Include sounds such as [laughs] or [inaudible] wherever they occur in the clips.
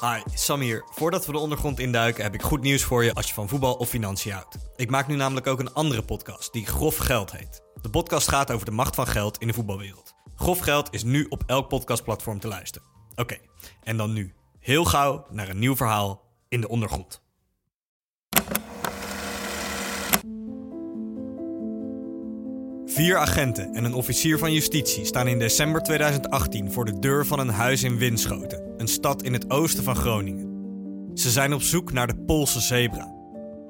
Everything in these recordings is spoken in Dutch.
Hi, Sam hier. Voordat we de ondergrond induiken heb ik goed nieuws voor je als je van voetbal of financiën houdt. Ik maak nu namelijk ook een andere podcast die Grof Geld heet. De podcast gaat over de macht van geld in de voetbalwereld. Grof Geld is nu op elk podcastplatform te luisteren. Oké, en dan nu heel gauw naar een nieuw verhaal in de ondergrond. Vier agenten en een officier van justitie staan in december 2018 voor de deur van een huis in Winschoten, een stad in het oosten van Groningen. Ze zijn op zoek naar de Poolse zebra.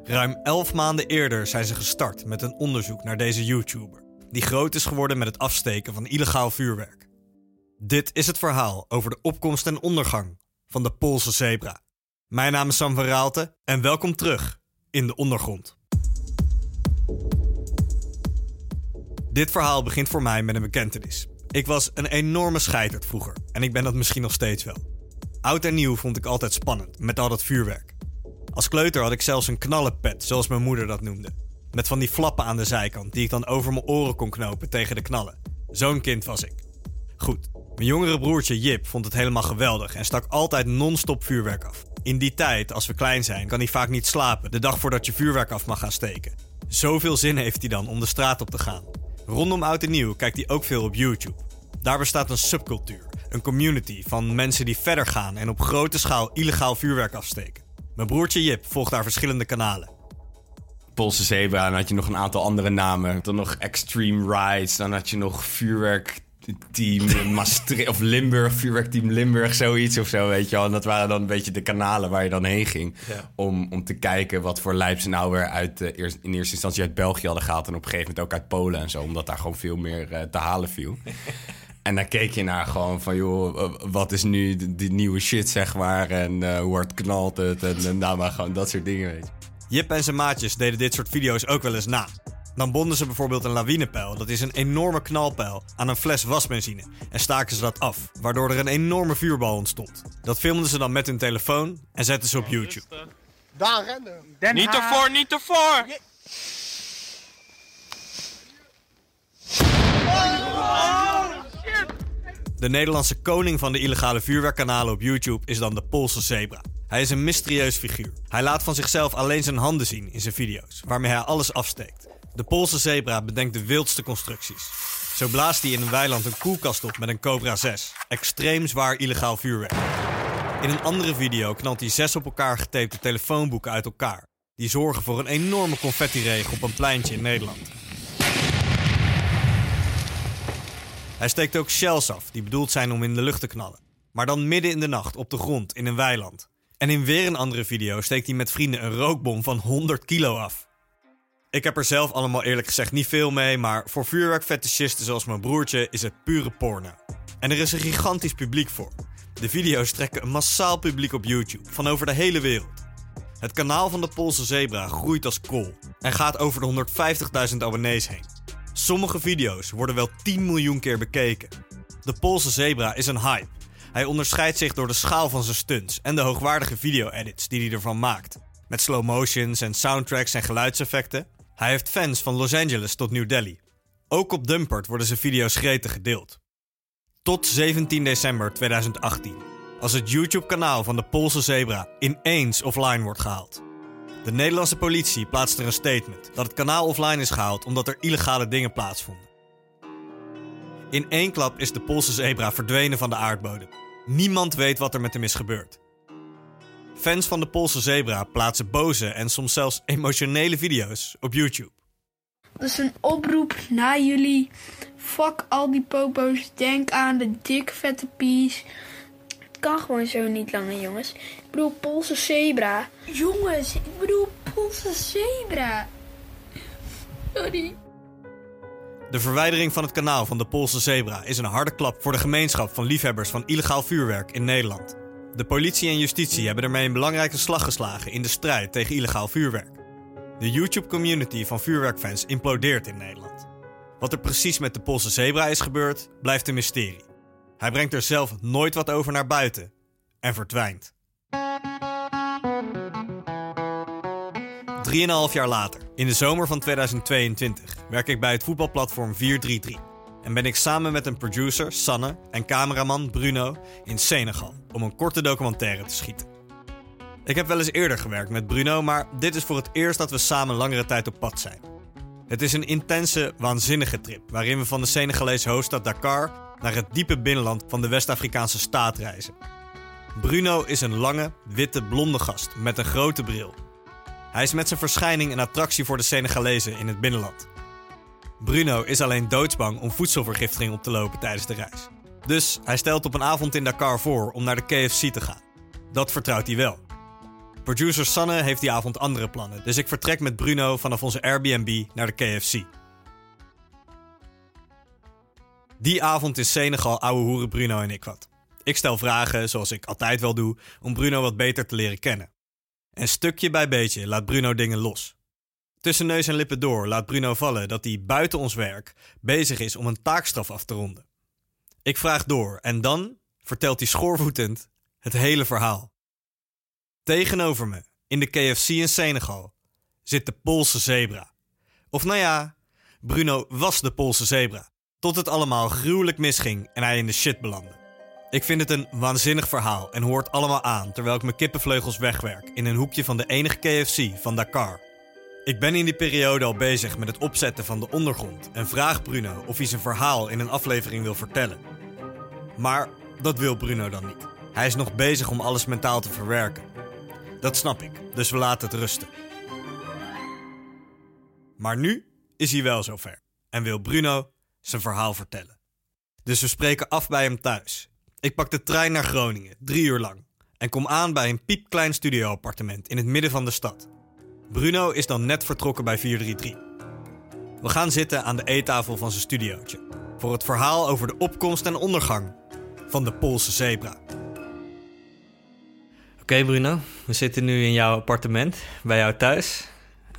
Ruim elf maanden eerder zijn ze gestart met een onderzoek naar deze YouTuber, die groot is geworden met het afsteken van illegaal vuurwerk. Dit is het verhaal over de opkomst en ondergang van de Poolse zebra. Mijn naam is Sam van Raalte en welkom terug in de ondergrond. Dit verhaal begint voor mij met een bekentenis. Ik was een enorme scheiterd vroeger en ik ben dat misschien nog steeds wel. Oud en nieuw vond ik altijd spannend, met al dat vuurwerk. Als kleuter had ik zelfs een knallenpet, zoals mijn moeder dat noemde. Met van die flappen aan de zijkant die ik dan over mijn oren kon knopen tegen de knallen. Zo'n kind was ik. Goed, mijn jongere broertje Jip vond het helemaal geweldig en stak altijd non-stop vuurwerk af. In die tijd, als we klein zijn, kan hij vaak niet slapen de dag voordat je vuurwerk af mag gaan steken. Zoveel zin heeft hij dan om de straat op te gaan. Rondom oud en nieuw kijkt hij ook veel op YouTube. Daar bestaat een subcultuur, een community van mensen die verder gaan en op grote schaal illegaal vuurwerk afsteken. Mijn broertje Jip volgt daar verschillende kanalen. Poolse Zebra, dan had je nog een aantal andere namen. Dan nog Extreme Rides, dan had je nog Vuurwerk Team Maastricht of Limburg, Vuurwerkteam Limburg, zoiets of zo, weet je wel. En dat waren dan een beetje de kanalen waar je dan heen ging. Ja. Om, om te kijken wat voor lijps nou weer uit, eh, eerst, in eerste instantie uit België hadden gehaald. En op een gegeven moment ook uit Polen en zo, omdat daar gewoon veel meer eh, te halen viel. [laughs] En dan keek je naar gewoon van, joh, wat is nu de, die nieuwe shit, zeg maar. En eh, hoe hard knalt het en, en nou maar gewoon dat soort dingen, weet je. Jip en zijn maatjes deden dit soort video's ook wel eens na. Dan bonden ze bijvoorbeeld een lawinepijl, dat is een enorme knalpijl, aan een fles wasbenzine en staken ze dat af, waardoor er een enorme vuurbal ontstond. Dat filmden ze dan met hun telefoon en zetten ze op YouTube. Daar rennen. Niet ervoor, niet ervoor! De Nederlandse koning van de illegale vuurwerkkanalen op YouTube is dan de Poolse zebra. Hij is een mysterieus figuur. Hij laat van zichzelf alleen zijn handen zien in zijn video's, waarmee hij alles afsteekt. De Poolse zebra bedenkt de wildste constructies. Zo blaast hij in een weiland een koelkast op met een Cobra 6. Extreem zwaar illegaal vuurwerk. In een andere video knalt hij zes op elkaar getapte telefoonboeken uit elkaar. Die zorgen voor een enorme confettiregen op een pleintje in Nederland. Hij steekt ook shells af, die bedoeld zijn om in de lucht te knallen. Maar dan midden in de nacht op de grond in een weiland. En in weer een andere video steekt hij met vrienden een rookbom van 100 kilo af. Ik heb er zelf allemaal eerlijk gezegd niet veel mee, maar voor vuurwerkfetischisten zoals mijn broertje is het pure porno. En er is een gigantisch publiek voor. De video's trekken een massaal publiek op YouTube, van over de hele wereld. Het kanaal van de Poolse zebra groeit als kool en gaat over de 150.000 abonnees heen. Sommige video's worden wel 10 miljoen keer bekeken. De Poolse zebra is een hype. Hij onderscheidt zich door de schaal van zijn stunts en de hoogwaardige video-edits die hij ervan maakt. Met slow motions en soundtracks en geluidseffecten. Hij heeft fans van Los Angeles tot New Delhi. Ook op Dumpert worden zijn video's gretig gedeeld. Tot 17 december 2018, als het YouTube-kanaal van de Poolse zebra ineens offline wordt gehaald. De Nederlandse politie plaatst er een statement dat het kanaal offline is gehaald omdat er illegale dingen plaatsvonden. In één klap is de Poolse zebra verdwenen van de aardbodem. Niemand weet wat er met hem is gebeurd. Fans van de Poolse zebra plaatsen boze en soms zelfs emotionele video's op YouTube. Dus een oproep naar jullie. Fuck al die popo's. Denk aan de dik vette pies. Het kan gewoon zo niet langer, jongens. Ik bedoel, Poolse zebra. Jongens, ik bedoel, Poolse zebra. Sorry. De verwijdering van het kanaal van de Poolse zebra is een harde klap voor de gemeenschap van liefhebbers van illegaal vuurwerk in Nederland. De politie en justitie hebben ermee een belangrijke slag geslagen in de strijd tegen illegaal vuurwerk. De YouTube-community van vuurwerkfans implodeert in Nederland. Wat er precies met de Poolse zebra is gebeurd, blijft een mysterie. Hij brengt er zelf nooit wat over naar buiten en verdwijnt. Drieënhalf jaar later, in de zomer van 2022, werk ik bij het voetbalplatform 433. En ben ik samen met een producer, Sanne, en cameraman Bruno in Senegal om een korte documentaire te schieten. Ik heb wel eens eerder gewerkt met Bruno, maar dit is voor het eerst dat we samen langere tijd op pad zijn. Het is een intense, waanzinnige trip waarin we van de Senegalese hoofdstad Dakar naar het diepe binnenland van de West-Afrikaanse staat reizen. Bruno is een lange, witte, blonde gast met een grote bril. Hij is met zijn verschijning een attractie voor de Senegalezen in het binnenland. Bruno is alleen doodsbang om voedselvergiftiging op te lopen tijdens de reis. Dus hij stelt op een avond in Dakar voor om naar de KFC te gaan. Dat vertrouwt hij wel. Producer Sanne heeft die avond andere plannen, dus ik vertrek met Bruno vanaf onze Airbnb naar de KFC. Die avond in Senegal ouwe hoeren Bruno en ik wat. Ik stel vragen, zoals ik altijd wel doe, om Bruno wat beter te leren kennen. En stukje bij beetje laat Bruno dingen los. Tussen neus en lippen door laat Bruno vallen dat hij buiten ons werk bezig is om een taakstraf af te ronden. Ik vraag door en dan vertelt hij schoorvoetend het hele verhaal. Tegenover me, in de KFC in Senegal, zit de Poolse zebra. Of nou ja, Bruno was de Poolse zebra. Tot het allemaal gruwelijk misging en hij in de shit belandde. Ik vind het een waanzinnig verhaal en hoort allemaal aan terwijl ik mijn kippenvleugels wegwerk in een hoekje van de enige KFC van Dakar. Ik ben in die periode al bezig met het opzetten van de ondergrond en vraag Bruno of hij zijn verhaal in een aflevering wil vertellen. Maar dat wil Bruno dan niet. Hij is nog bezig om alles mentaal te verwerken. Dat snap ik, dus we laten het rusten. Maar nu is hij wel zover en wil Bruno zijn verhaal vertellen. Dus we spreken af bij hem thuis. Ik pak de trein naar Groningen, drie uur lang, en kom aan bij een piepklein studioappartement in het midden van de stad. Bruno is dan net vertrokken bij 433. We gaan zitten aan de eettafel van zijn studiootje voor het verhaal over de opkomst en ondergang van de Poolse zebra. Oké Bruno, we zitten nu in jouw appartement, bij jou thuis.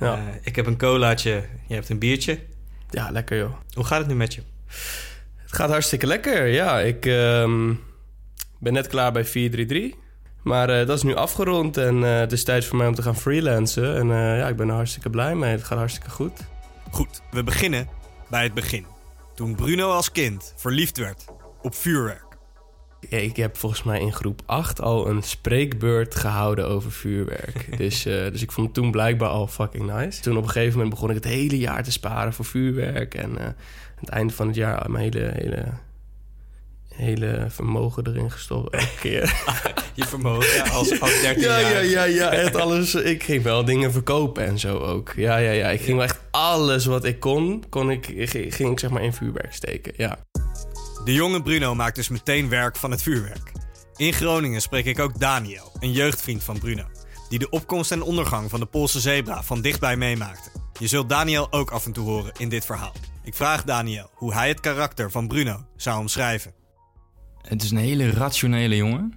Ja. Eh, ik heb een colaatje, je hebt een biertje. Ja, lekker joh. Hoe gaat het nu met je? Het gaat hartstikke lekker. Ja, ik ehm, ben net klaar bij 433. Maar eh, dat is nu afgerond en eh, het is tijd voor mij om te gaan freelancen. En eh, ja, ik ben er hartstikke blij mee. Het gaat hartstikke goed. Goed, we beginnen bij het begin. Toen Bruno als kind verliefd werd op vuurwerk. Ik heb volgens mij in groep 8 al een spreekbeurt gehouden over vuurwerk. [laughs] dus, dus ik vond het toen blijkbaar al fucking nice. Toen op een gegeven moment begon ik het hele jaar te sparen voor vuurwerk. En aan het einde van het jaar mijn hele, hele, hele vermogen erin gestopt. [laughs] Elke keer. [laughs] Je vermogen ja, als, als 13 [laughs] Ja, jaar. ja, ja, ja, echt alles. Ik ging wel dingen verkopen en zo ook. Ja, ja, ja. Ik ging wel echt alles wat ik kon, kon ik, ging ik zeg maar in vuurwerk steken. Ja. De jonge Bruno maakt dus meteen werk van het vuurwerk. In Groningen spreek ik ook Daniel, een jeugdvriend van Bruno, die de opkomst en ondergang van de Poolse zebra van dichtbij meemaakte. Je zult Daniel ook af en toe horen in dit verhaal. Ik vraag Daniel hoe hij het karakter van Bruno zou omschrijven. Het is een hele rationele jongen.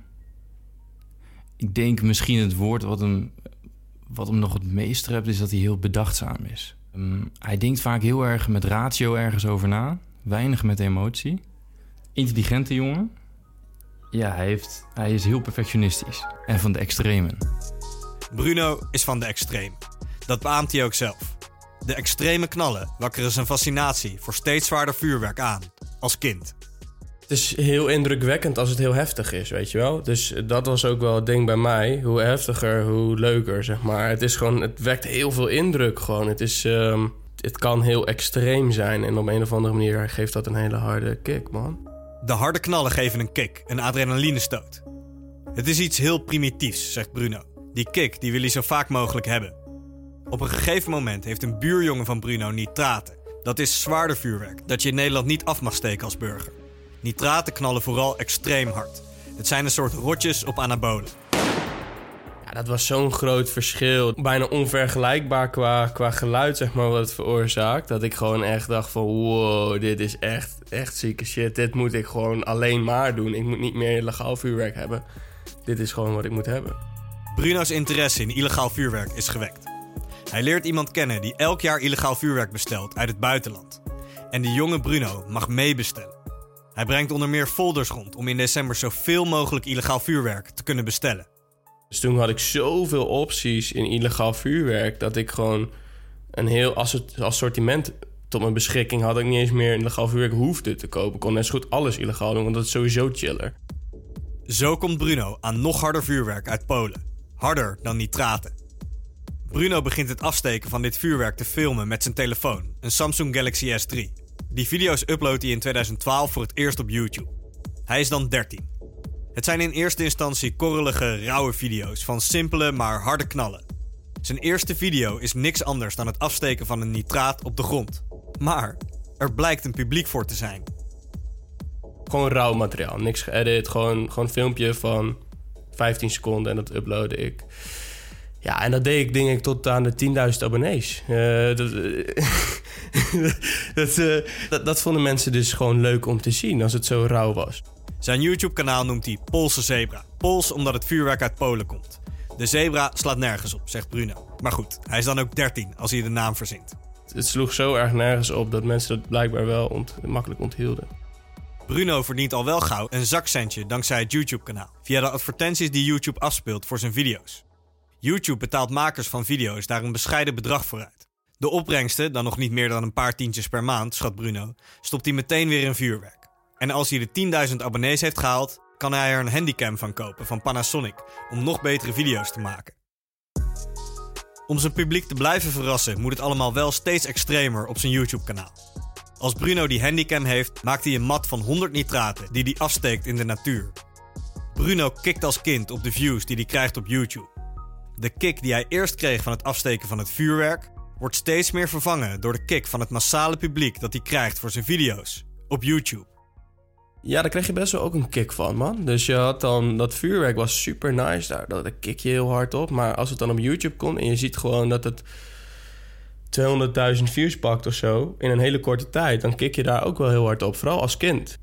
Ik denk misschien het woord wat hem, wat hem nog het meest treft, is dat hij heel bedachtzaam is. Ehm, hij denkt vaak heel erg met ratio ergens over na, weinig met emotie. Intelligente jongen. Ja, hij, heeft, hij is heel perfectionistisch en van de extremen. Bruno is van de extreem. Dat beaamt hij ook zelf. De extreme knallen wakkeren zijn fascinatie voor steeds zwaarder vuurwerk aan, als kind. Het is heel indrukwekkend als het heel heftig is, weet je wel. Dus dat was ook wel het ding bij mij. Hoe heftiger, hoe leuker, zeg maar. Het is gewoon, het wekt heel veel indruk gewoon. Het is, ehm, het kan heel extreem zijn. En op een of andere manier geeft dat een hele harde kick, man. De harde knallen geven een kick, een adrenalinestoot. Het is iets heel primitiefs, zegt Bruno. Die kick die wil zo vaak mogelijk hebben. Op een gegeven moment heeft een buurjongen van Bruno nitraten. Dat is zwaarder vuurwerk dat je in Nederland niet af mag steken als burger. Nitraten knallen vooral extreem hard. Het zijn een soort rotjes op anabolen. Ja, dat was zo'n groot verschil. Bijna onvergelijkbaar qua, qua geluid, zeg maar, wat het veroorzaakt. Dat ik gewoon echt dacht van, wow, dit is echt, echt zieke shit. Dit moet ik gewoon alleen maar doen. Ik moet niet meer legaal vuurwerk hebben. Dit is gewoon wat ik moet hebben. Bruno's interesse in illegaal vuurwerk is gewekt. Hij leert iemand kennen die elk jaar illegaal vuurwerk bestelt uit het buitenland. En de jonge Bruno mag meebestellen. Hij brengt onder meer folders rond om in december zoveel mogelijk illegaal vuurwerk te kunnen bestellen. Dus toen had ik zoveel opties in illegaal vuurwerk... dat ik gewoon een heel assort- assortiment tot mijn beschikking had ik niet eens meer illegaal vuurwerk hoefde te kopen. Ik kon net zo goed alles illegaal doen, want dat is sowieso chiller. Zo komt Bruno aan nog harder vuurwerk uit Polen. Harder dan nitraten. Bruno begint het afsteken van dit vuurwerk te filmen met zijn telefoon, een Samsung Galaxy S3. Die video's uploadt hij in 2012 voor het eerst op YouTube. Hij is dan 13. Het zijn in eerste instantie korrelige, rauwe video's van simpele maar harde knallen. Zijn eerste video is niks anders dan het afsteken van een nitraat op de grond. Maar er blijkt een publiek voor te zijn. Gewoon rauw materiaal, niks geëdit. Gewoon, gewoon een filmpje van 15 seconden en dat uploadde ik. Ja, en dat deed ik denk ik tot aan de 10.000 abonnees. Eh, dat, [laughs] dat, eh, dat, dat vonden mensen dus gewoon leuk om te zien als het zo rauw was. Zijn YouTube-kanaal noemt hij Poolse Zebra. Pools omdat het vuurwerk uit Polen komt. De zebra slaat nergens op, zegt Bruno. Maar goed, hij is dan ook 13 als hij de naam verzint. Het sloeg zo erg nergens op dat mensen dat blijkbaar wel ont- makkelijk onthielden. Bruno verdient al wel gauw een zakcentje dankzij het YouTube-kanaal. Via de advertenties die YouTube afspeelt voor zijn video's. YouTube betaalt makers van video's daar een bescheiden bedrag voor uit. De opbrengsten, dan nog niet meer dan een paar tientjes per maand, schat Bruno, stopt hij meteen weer in vuurwerk. En als hij de 10.000 abonnees heeft gehaald, kan hij er een handycam van kopen van Panasonic om nog betere video's te maken. Om zijn publiek te blijven verrassen, moet het allemaal wel steeds extremer op zijn YouTube-kanaal. Als Bruno die handycam heeft, maakt hij een mat van 100 nitraten die hij afsteekt in de natuur. Bruno kikt als kind op de views die hij krijgt op YouTube. De kick die hij eerst kreeg van het afsteken van het vuurwerk, wordt steeds meer vervangen door de kick van het massale publiek dat hij krijgt voor zijn video's op YouTube. Ja, daar kreeg je best wel ook een kick van, man. Dus je had dan... Dat vuurwerk was super nice. Daar, daar kick je heel hard op. Maar als het dan op YouTube komt en je ziet gewoon dat het 200.000 views pakt of zo... in een hele korte tijd, dan kick je daar ook wel heel hard op. Vooral als kind.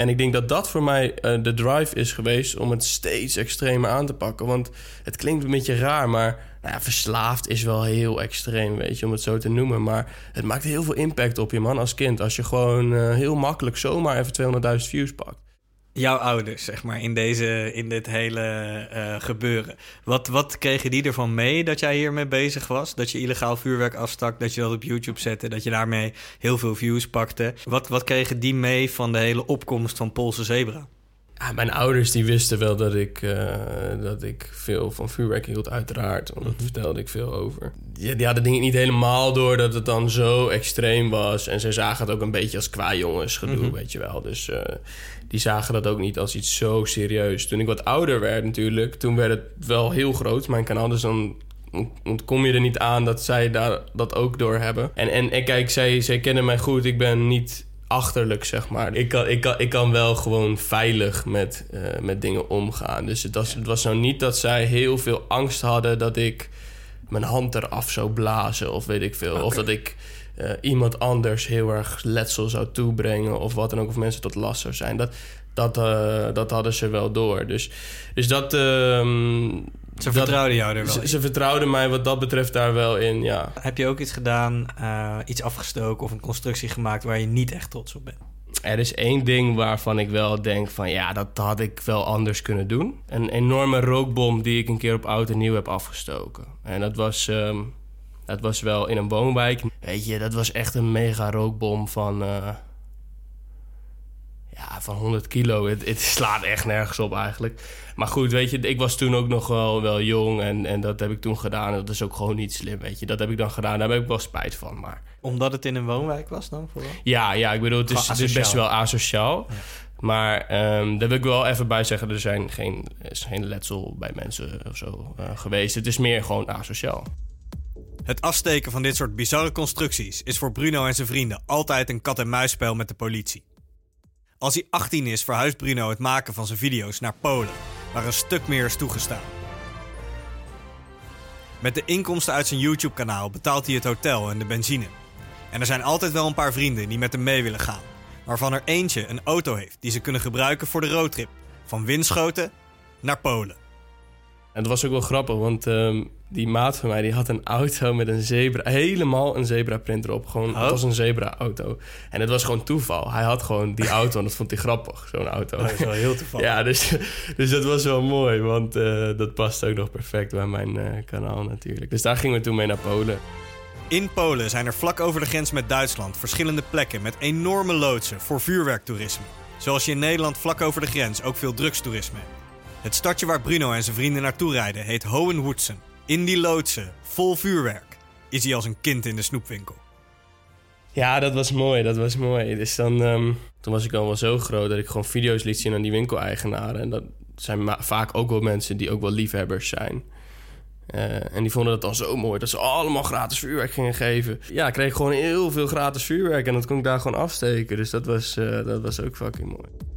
En ik denk dat dat voor mij eh, de drive is geweest om het steeds extremer aan te pakken. Want het klinkt een beetje raar, maar nou verslaafd is wel heel extreem, weet je, om het zo te noemen. Maar het maakt heel veel impact op je man als kind. Als je gewoon eh, heel makkelijk zomaar even 200.000 views pakt. Jouw ouders, zeg maar, in, deze, in dit hele eh, gebeuren. Wat, wat kregen die ervan mee dat jij hiermee bezig was? Dat je illegaal vuurwerk afstak, dat je dat op YouTube zette, dat je daarmee heel veel views pakte. Wat, wat kregen die mee van de hele opkomst van Poolse Zebra? Ja, mijn ouders die wisten wel dat ik, eh, dat ik veel van vuurwerk hield, uiteraard. Want daar vertelde ik veel over. Die, die hadden ik niet helemaal door dat het dan zo extreem was. En ze zagen het ook een beetje als qua jongens gedoe, weet je wel. Dus eh, die zagen dat ook niet als iets zo serieus. Toen ik wat ouder werd natuurlijk, toen werd het wel heel groot, mijn kanaal. Dus dan ontkom je er niet aan dat zij daar dat ook door hebben. En, en, en kijk, zij, zij kennen mij goed. Ik ben niet achterlijk, zeg maar. Ik kan, ik kan, ik kan wel gewoon veilig met, eh, met dingen omgaan. Dus het was, het was nou niet dat zij heel veel angst hadden dat ik mijn hand eraf zou blazen of weet ik veel. Of dat ik eh, iemand anders heel erg letsel zou toebrengen of wat dan ook. Of mensen tot last zou zijn. Dat, dat, eh, dat hadden ze wel door. Dus, dus dat... ehm, Ze vertrouwden jou er wel Ze, in. ze vertrouwden mij wat dat betreft daar wel in, ja. Heb je ook iets gedaan, eh, iets afgestoken of een constructie gemaakt waar je niet echt trots op bent? Er is één ding waarvan ik wel denk van ja, dat had ik wel anders kunnen doen. Een enorme rookbom die ik een keer op oud en nieuw heb afgestoken. En dat was, ehm, dat was wel in een woonwijk. Weet je, dat was echt een mega rookbom van, eh, ja, van 100 kilo. Het, het slaat echt nergens op eigenlijk. Maar goed, weet je, ik was toen ook nog wel, wel jong en, en dat heb ik toen gedaan. Dat is ook gewoon niet slim, weet je. Dat heb ik dan gedaan, daar heb ik wel spijt van, maar... Omdat het in een woonwijk was dan vooral? Ja, ja, ik bedoel, het is, Gewoon het is best wel asociaal. Maar ehm, daar wil ik wel even bij zeggen... er zijn geen, er is geen letsel bij mensen of zo eh, geweest. Het is meer gewoon asociaal. Het afsteken van dit soort bizarre constructies is voor Bruno en zijn vrienden altijd een kat-en-muisspel met de politie. Als hij 18 is, verhuist Bruno het maken van zijn video's naar Polen, waar een stuk meer is toegestaan. Met de inkomsten uit zijn YouTube-kanaal betaalt hij het hotel en de benzine. En er zijn altijd wel een paar vrienden die met hem mee willen gaan, waarvan er eentje een auto heeft die ze kunnen gebruiken voor de roadtrip, van Winschoten naar Polen. En dat was ook wel grappig, want ehm, die maat van mij... die had een auto met een zebra... helemaal een zebra-print erop. Gewoon, Oh. Het was een zebra-auto. En het was gewoon toeval. Hij had gewoon die auto en dat vond hij grappig, zo'n auto. Dat is wel heel toevallig. Ja, dus, dus dat was wel mooi, want eh, dat past ook nog perfect bij mijn eh, kanaal natuurlijk. Dus daar gingen we toen mee naar Polen. In Polen zijn er vlak over de grens met Duitsland verschillende plekken met enorme loodsen voor vuurwerktoerisme. Zoals je in Nederland vlak over de grens ook veel drugstoerisme hebt. Het stadje waar Bruno en zijn vrienden naartoe rijden heet Hohenwoodsen. In die loodsen, vol vuurwerk, is hij als een kind in de snoepwinkel. Ja, dat was mooi, dat was mooi. Dus dan, ehm, toen was ik al wel zo groot dat ik gewoon video's liet zien aan die winkeleigenaren. En dat zijn vaak ook wel mensen die ook wel liefhebbers zijn. Eh, en die vonden het dan zo mooi dat ze allemaal gratis vuurwerk gingen geven. Ja, ik kreeg gewoon heel veel gratis vuurwerk en dat kon ik daar gewoon afsteken. Dus dat was, eh, dat was ook fucking mooi.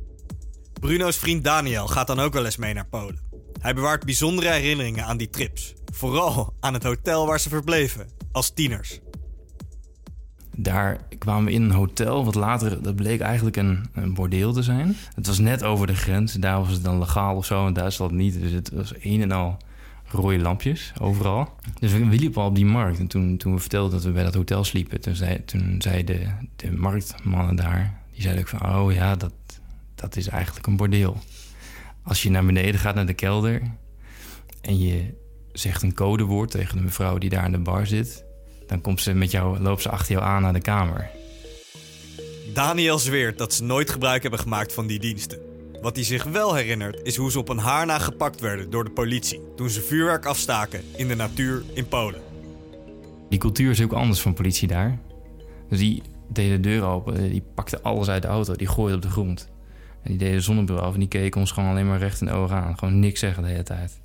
Bruno's vriend Daniel gaat dan ook wel eens mee naar Polen. Hij bewaart bijzondere herinneringen aan die trips. Vooral aan het hotel waar ze verbleven, als tieners. Daar kwamen we in een hotel, wat later, dat bleek eigenlijk een, een bordeel te zijn. Het was net over de grens, daar was het dan legaal of zo, in Duitsland niet. Dus het was een en al rode lampjes overal. Dus we liepen al op die markt. En toen, toen we vertelden dat we bij dat hotel sliepen, toen zei, toen zei de, de marktmannen daar, die zeiden ook van, oh ja, dat, dat is eigenlijk een bordeel. Als je naar beneden gaat naar de kelder en je zegt een codewoord tegen de mevrouw die daar aan de bar zit, dan komt ze met jou, loopt ze achter jou aan naar de kamer. Daniel zweert dat ze nooit gebruik hebben gemaakt van die diensten. Wat hij zich wel herinnert is hoe ze op een haar na gepakt werden door de politie toen ze vuurwerk afstaken in de natuur in Polen. Die cultuur is ook anders van politie daar. Dus die deden de deur open, die pakten alles uit de auto, die gooiden op de grond. En die deden de zonnebril af en die keken ons gewoon alleen maar recht in de ogen aan. Gewoon niks zeggen de hele tijd.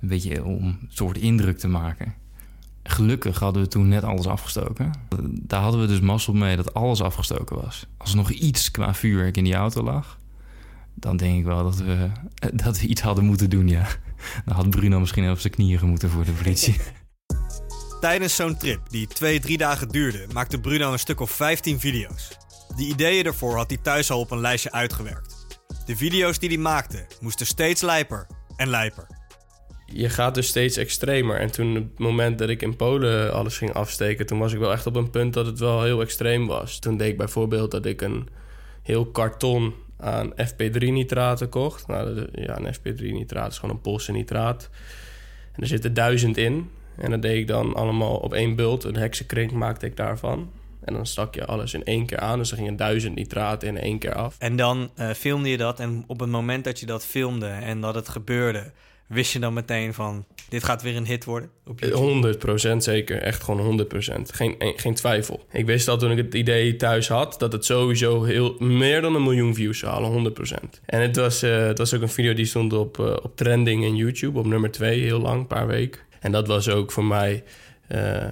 Een beetje om een soort indruk te maken. Gelukkig hadden we toen net alles afgestoken. Daar hadden we dus mazzel mee dat alles afgestoken was. Als er nog iets qua vuurwerk in die auto lag... dan denk ik wel dat we, [laughs] dat we iets hadden moeten doen, ja. Dan had Bruno misschien op zijn knieën gemoeten voor de politie. [laughs] Tijdens zo'n trip, die twee, drie dagen duurde, maakte Bruno een stuk of 15 video's. De ideeën ervoor had hij thuis al op een lijstje uitgewerkt. De video's die hij maakte moesten steeds lijper en lijper. je gaat dus steeds extremer. En toen, het moment dat ik in Polen alles ging afsteken, toen was ik wel echt op een punt dat het wel heel extreem was. Toen deed ik bijvoorbeeld dat ik een heel karton aan FP3-nitraten kocht. Nou, ja, een FP3-nitraat is gewoon een Poolse nitraat. En er zitten duizend in. En dat deed ik dan allemaal op één bult. Een heksenkring maakte ik daarvan. En dan stak je alles in één keer aan. Dus er gingen duizend nitraten in één keer af. En dan eh, filmde je dat en op het moment dat je dat filmde en dat het gebeurde, wist je dan meteen van, dit gaat weer een hit worden? Op YouTube? 100% zeker, echt gewoon 100%. Geen, geen twijfel. Ik wist al toen ik het idee thuis had dat het sowieso heel, meer dan een miljoen views zou halen, 100%. En het was, eh, het was ook een video die stond op, eh, op trending in YouTube, op nummer 2, heel lang, een paar weken. En dat was ook voor mij eh, eh,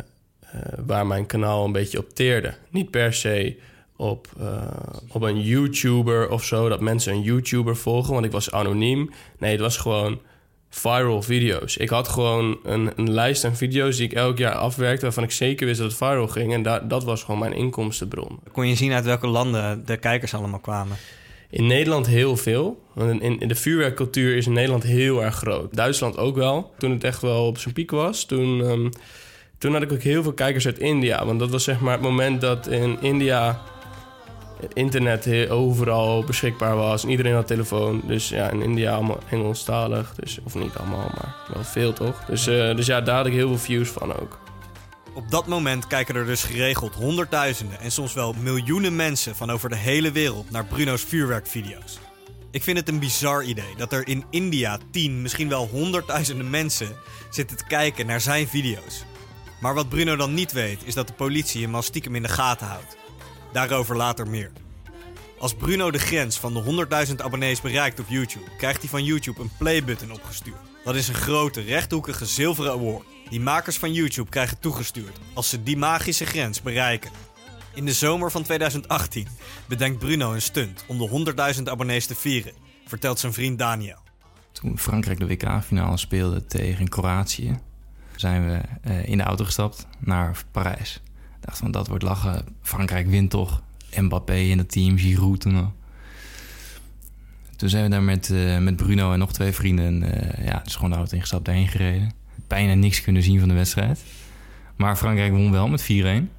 waar mijn kanaal een beetje op teerde. Niet per se op, eh, op een YouTuber of zo, dat mensen een YouTuber volgen, want ik was anoniem. Nee, het was gewoon viral video's. Ik had gewoon een, een lijst aan video's die ik elk jaar afwerkte... waarvan ik zeker wist dat het viral ging. En da- dat was gewoon mijn inkomstenbron. Kon je zien uit welke landen de kijkers allemaal kwamen? In Nederland heel veel. Want in, in de vuurwerkcultuur is in Nederland heel erg groot. Duitsland ook wel. Toen het echt wel op zijn piek was, toen, ehm, toen had ik ook heel veel kijkers uit India. Want dat was zeg maar het moment dat in India het internet overal beschikbaar was. En iedereen had telefoon. Dus ja, in India allemaal Engelstalig. Dus, of niet allemaal, maar wel veel toch? Dus, eh, dus ja, daar had ik heel veel views van ook. Op dat moment kijken er dus geregeld honderdduizenden en soms wel miljoenen mensen van over de hele wereld naar Bruno's vuurwerkvideo's. Ik vind het een bizar idee dat er in India tien, misschien wel honderdduizenden mensen zitten te kijken naar zijn video's. Maar wat Bruno dan niet weet, is dat de politie hem al stiekem in de gaten houdt. Daarover later meer. Als Bruno de grens van de 100.000 abonnees bereikt op YouTube, krijgt hij van YouTube een playbutton opgestuurd. Dat is een grote, rechthoekige zilveren award. Die makers van YouTube krijgen toegestuurd als ze die magische grens bereiken. In de zomer van 2018 bedenkt Bruno een stunt om de 100.000 abonnees te vieren, vertelt zijn vriend Daniel. Toen Frankrijk de WK-finale speelde tegen Kroatië, zijn we eh, in de auto gestapt naar Parijs. Ik dacht van, dat wordt lachen. Frankrijk wint toch. Mbappé in het team, Giroud toen. Toen zijn we daar met, eh, met Bruno en nog twee vrienden... eh, ja, dus gewoon de auto ingestapt, daarheen gereden. Bijna niks kunnen zien van de wedstrijd. Maar Frankrijk won wel met 4-1.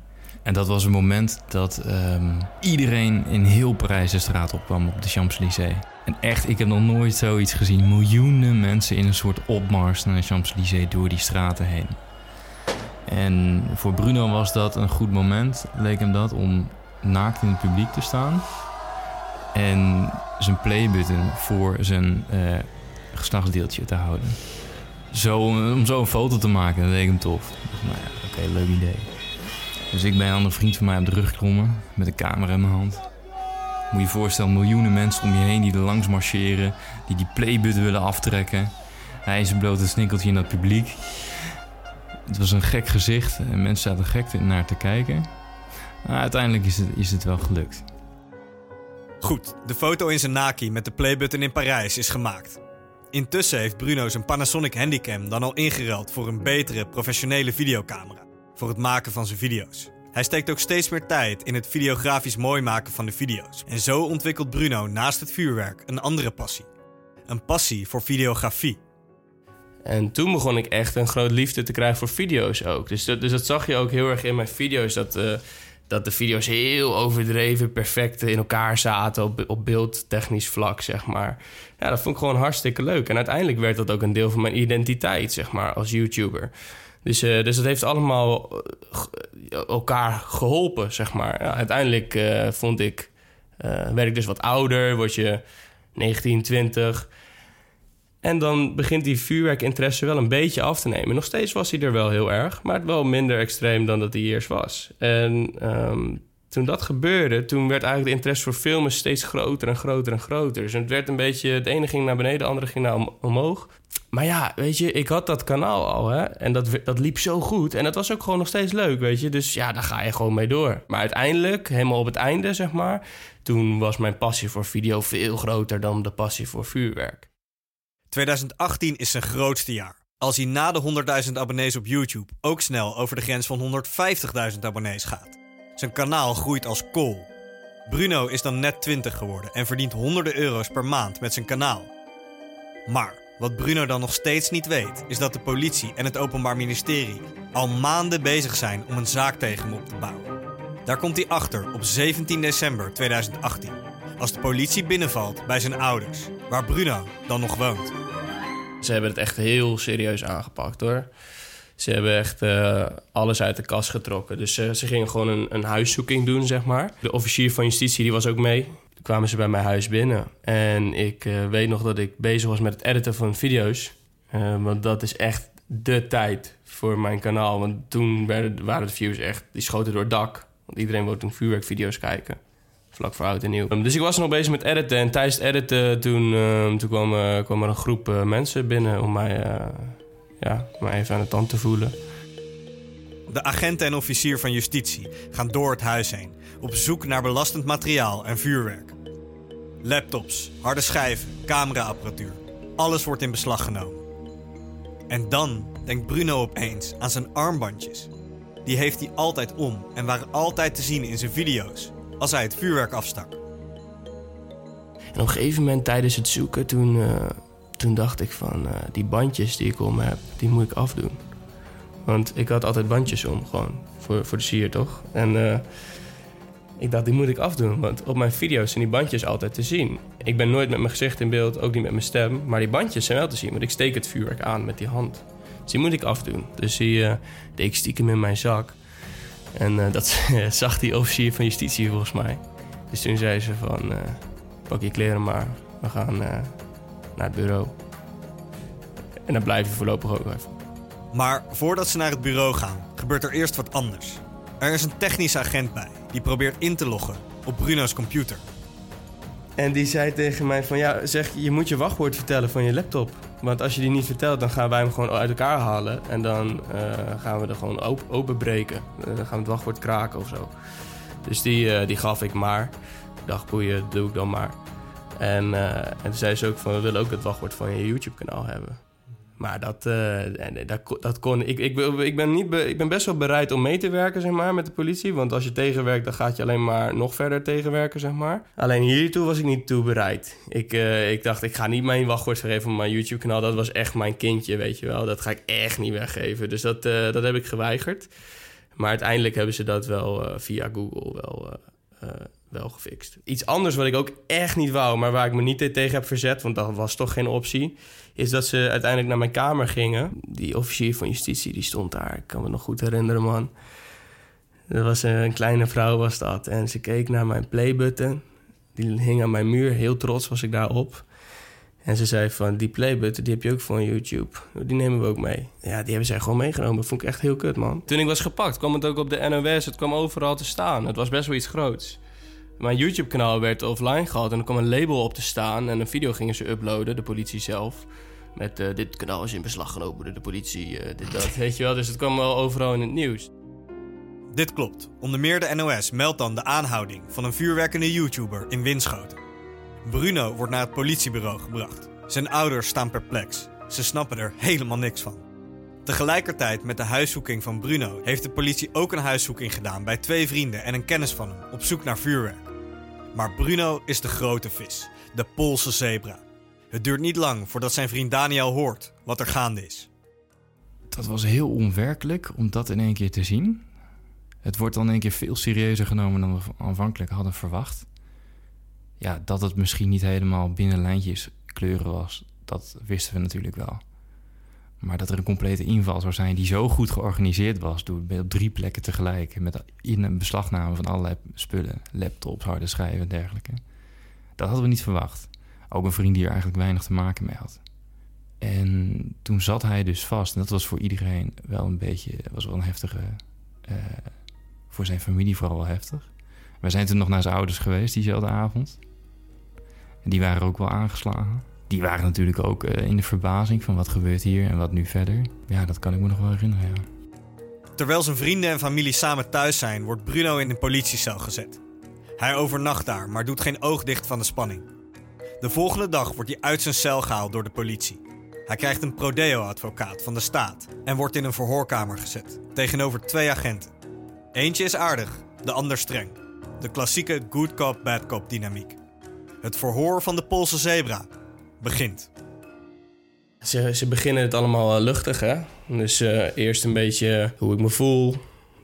En dat was een moment dat ehm, iedereen in heel Parijs de straat opkwam op de Champs-Élysées. En echt, ik heb nog nooit zoiets gezien. Miljoenen mensen in een soort opmars naar de Champs-Élysées door die straten heen. En voor Bruno was dat een goed moment, leek hem dat, om naakt in het publiek te staan. En zijn playbutton voor zijn uh, geslachtsdeeltje te houden. Zo, om zo een foto te maken, dat leek hem tof. Nou ja, oké, leuk idee. Dus ik ben aan een vriend van mij op de rug geklommen met een camera in mijn hand. Moet je je voorstellen, miljoenen mensen om je heen die er langs marcheren, die die playbutton willen aftrekken. Hij is een blote snikkeltje in dat publiek. Het was een gek gezicht en mensen zaten gek naar te kijken. Maar uiteindelijk is het, is het wel gelukt. Goed, de foto in zijn Naki met de playbutton in Parijs is gemaakt. Intussen heeft Bruno zijn Panasonic Handycam dan al ingeruild voor een betere professionele videocamera. Voor het maken van zijn video's. Hij steekt ook steeds meer tijd in het videografisch mooi maken van de video's. En zo ontwikkelt Bruno naast het vuurwerk een andere passie. Een passie voor videografie. En toen begon ik echt een groot liefde te krijgen voor video's ook. Dus dat, dus dat zag je ook heel erg in mijn video's. Dat, uh, dat de video's heel overdreven, perfect in elkaar zaten op, op beeldtechnisch vlak, zeg maar. Ja, dat vond ik gewoon hartstikke leuk. En uiteindelijk werd dat ook een deel van mijn identiteit, zeg maar, als YouTuber. Dus, uh, dus dat heeft allemaal uh, elkaar geholpen, zeg maar. Ja, uiteindelijk uh, vond ik, werd ik dus wat ouder, word je 19, 20. En dan begint die vuurwerkinteresse wel een beetje af te nemen. Nog steeds was hij er wel heel erg, maar wel minder extreem dan dat hij eerst was. En um, toen dat gebeurde, toen werd eigenlijk de interesse voor filmen steeds groter en groter en groter. Dus het werd een beetje, het ene ging naar beneden, de andere ging naar omhoog. Maar ja, weet je, ik had dat kanaal al, hè. En dat, dat liep zo goed. En dat was ook gewoon nog steeds leuk, weet je. Dus ja, daar ga je gewoon mee door. Maar uiteindelijk, helemaal op het einde, zeg maar... toen was mijn passie voor video veel groter dan de passie voor vuurwerk. 2018 is zijn grootste jaar. Als hij na de 100.000 abonnees op YouTube ook snel over de grens van 150.000 abonnees gaat. Zijn kanaal groeit als kool. Bruno is dan net 20 geworden en verdient honderden euro's per maand met zijn kanaal. Maar wat Bruno dan nog steeds niet weet, is dat de politie en het Openbaar Ministerie al maanden bezig zijn om een zaak tegen hem op te bouwen. Daar komt hij achter op 17 december 2018, als de politie binnenvalt bij zijn ouders, waar Bruno dan nog woont. Ze hebben het echt heel serieus aangepakt hoor. Ze hebben echt uh, alles uit de kast getrokken. Dus uh, ze gingen gewoon een, een, huiszoeking doen, zeg maar. De officier van justitie die was ook mee. Toen kwamen ze bij mijn huis binnen. En ik uh, weet nog dat ik bezig was met het editen van video's. want dat is echt de tijd voor mijn kanaal. Want toen waren de views echt... Die schoten door het dak. Want iedereen wilde toen vuurwerkvideo's kijken. Vlak voor oud en nieuw. Um, dus ik was nog bezig met editen. En tijdens het editen toen, toen kwam, kwam er een groep mensen binnen om mij ja, maar even aan de tand te voelen. De agenten en officier van justitie gaan door het huis heen op zoek naar belastend materiaal en vuurwerk. Laptops, harde schijven, cameraapparatuur, alles wordt in beslag genomen. En dan denkt Bruno opeens aan zijn armbandjes. Die heeft hij altijd om en waren altijd te zien in zijn video's als hij het vuurwerk afstak. En op een gegeven moment tijdens het zoeken, toen, uh, toen dacht ik van uh, die bandjes die ik om heb, die moet ik afdoen. Want ik had altijd bandjes om, gewoon voor, voor de sier toch? En uh, ik dacht, die moet ik afdoen, want op mijn video's zijn die bandjes altijd te zien. Ik ben nooit met mijn gezicht in beeld, ook niet met mijn stem, maar die bandjes zijn wel te zien, want ik steek het vuurwerk aan met die hand. Dus die moet ik afdoen. Dus die uh, deed ik stiekem in mijn zak. En dat [laughs] zag die officier van justitie volgens mij. Dus toen zei ze van, pak je kleren maar, we gaan naar het bureau. En dan blijf je voorlopig ook even. Maar voordat ze naar het bureau gaan, gebeurt er eerst wat anders. Er is een technische agent bij die probeert in te loggen op Bruno's computer. En die zei tegen mij van ja, zeg je moet je wachtwoord vertellen van je laptop. Want als je die niet vertelt, dan gaan wij hem gewoon uit elkaar halen. En dan uh, gaan we er gewoon op openbreken. Uh, dan gaan we het wachtwoord kraken of zo. Dus die, uh, die gaf ik maar. Ik dacht, boeien, doe ik dan maar. En, uh, en toen zei ze ook van, we willen ook het wachtwoord van je YouTube-kanaal hebben. Maar dat, uh, dat, dat kon... Ik, ik, ik, ben niet ik ben best wel bereid om mee te werken, zeg maar, met de politie. Want als je tegenwerkt, dan gaat je alleen maar nog verder tegenwerken, zeg maar. Alleen hiertoe was ik niet toe bereid. Ik, ik dacht, ik ga niet mijn wachtwoord geven op mijn YouTube-kanaal. Dat was echt mijn kindje, weet je wel. Dat ga ik echt niet weggeven. Dus dat, dat heb ik geweigerd. Maar uiteindelijk hebben ze dat wel via Google wel wel gefixt. Iets anders wat ik ook echt niet wou, maar waar ik me niet tegen heb verzet, want dat was toch geen optie, is dat ze uiteindelijk naar mijn kamer gingen. Die officier van justitie die stond daar, ik kan me nog goed herinneren, man. Dat was een, kleine vrouw was dat en ze keek naar mijn playbutton. Die hing aan mijn muur, heel trots was ik daarop. En ze zei van, die playbutton, die heb je ook van YouTube. Die nemen we ook mee. Ja, die hebben zij gewoon meegenomen. Dat vond ik echt heel kut, man. Toen ik was gepakt, kwam het ook op de NOS. Het kwam overal te staan. Het was best wel iets groots. Mijn YouTube-kanaal werd offline gehaald en er kwam een label op te staan. En een video gingen ze uploaden, de politie zelf. Met eh, dit kanaal is in beslag genomen door de politie, eh, dit, dat, weet je wel. Dus het kwam wel overal in het nieuws. Dit klopt. Onder meer de NOS meldt dan de aanhouding van een vuurwerkende YouTuber in Winschoten. Bruno wordt naar het politiebureau gebracht. Zijn ouders staan perplex. Ze snappen er helemaal niks van. Tegelijkertijd met de huiszoeking van Bruno heeft de politie ook een huiszoeking gedaan bij twee vrienden en een kennis van hem op zoek naar vuurwerk. Maar Bruno is de grote vis, de Poolse zebra. Het duurt niet lang voordat zijn vriend Daniel hoort wat er gaande is. Dat was heel onwerkelijk om dat in één keer te zien. Het wordt dan in één keer veel serieuzer genomen dan we aanvankelijk hadden verwacht. Ja, dat het misschien niet helemaal binnen lijntjes kleuren was, dat wisten we natuurlijk wel. Maar dat er een complete inval zou zijn die zo goed georganiseerd was... door op drie plekken tegelijk... met in een beslagname van allerlei spullen... laptops, harde schijven en dergelijke. Dat hadden we niet verwacht. Ook een vriend die er eigenlijk weinig te maken mee had. En toen zat hij dus vast. En dat was voor iedereen wel een beetje... was wel een heftige... Uh, voor zijn familie vooral wel heftig. We zijn toen nog naar zijn ouders geweest diezelfde avond. En die waren ook wel aangeslagen die waren natuurlijk ook uh, in de verbazing van wat gebeurt hier en wat nu verder. Ja, dat kan ik me nog wel herinneren, ja. Terwijl zijn vrienden en familie samen thuis zijn, wordt Bruno in een politiecel gezet. Hij overnacht daar, maar doet geen oog dicht van de spanning. De volgende dag wordt hij uit zijn cel gehaald door de politie. Hij krijgt een prodeo-advocaat van de staat en wordt in een verhoorkamer gezet, tegenover twee agenten. Eentje is aardig, de ander streng. De klassieke good cop, bad cop dynamiek. Het verhoor van de Poolse zebra, begint. Ze, ze beginnen het allemaal eh, luchtig, hè? Dus uh, eerst een beetje hoe ik me voel,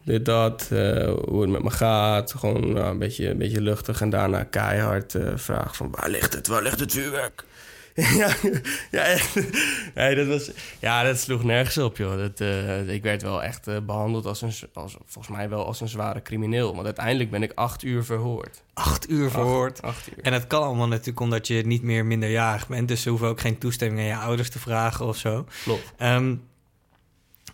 dit, dat, uh, hoe het met me gaat. Gewoon nou, een, beetje, een beetje luchtig. En daarna keihard uh, vraag van waar ligt het, waar ligt het vuurwerk? [laughs] ja, ja, echt. Ja, dat was, ja, dat sloeg nergens op, joh. Dat, uh, ik werd wel echt uh, behandeld als een, als, volgens mij wel als een zware crimineel. Want uiteindelijk ben ik acht uur verhoord. Acht uur verhoord? Acht, acht uur. En het kan allemaal natuurlijk omdat je niet meer minderjarig bent. Dus ze hoeven ook geen toestemming aan je ouders te vragen of zo. Klopt. Um,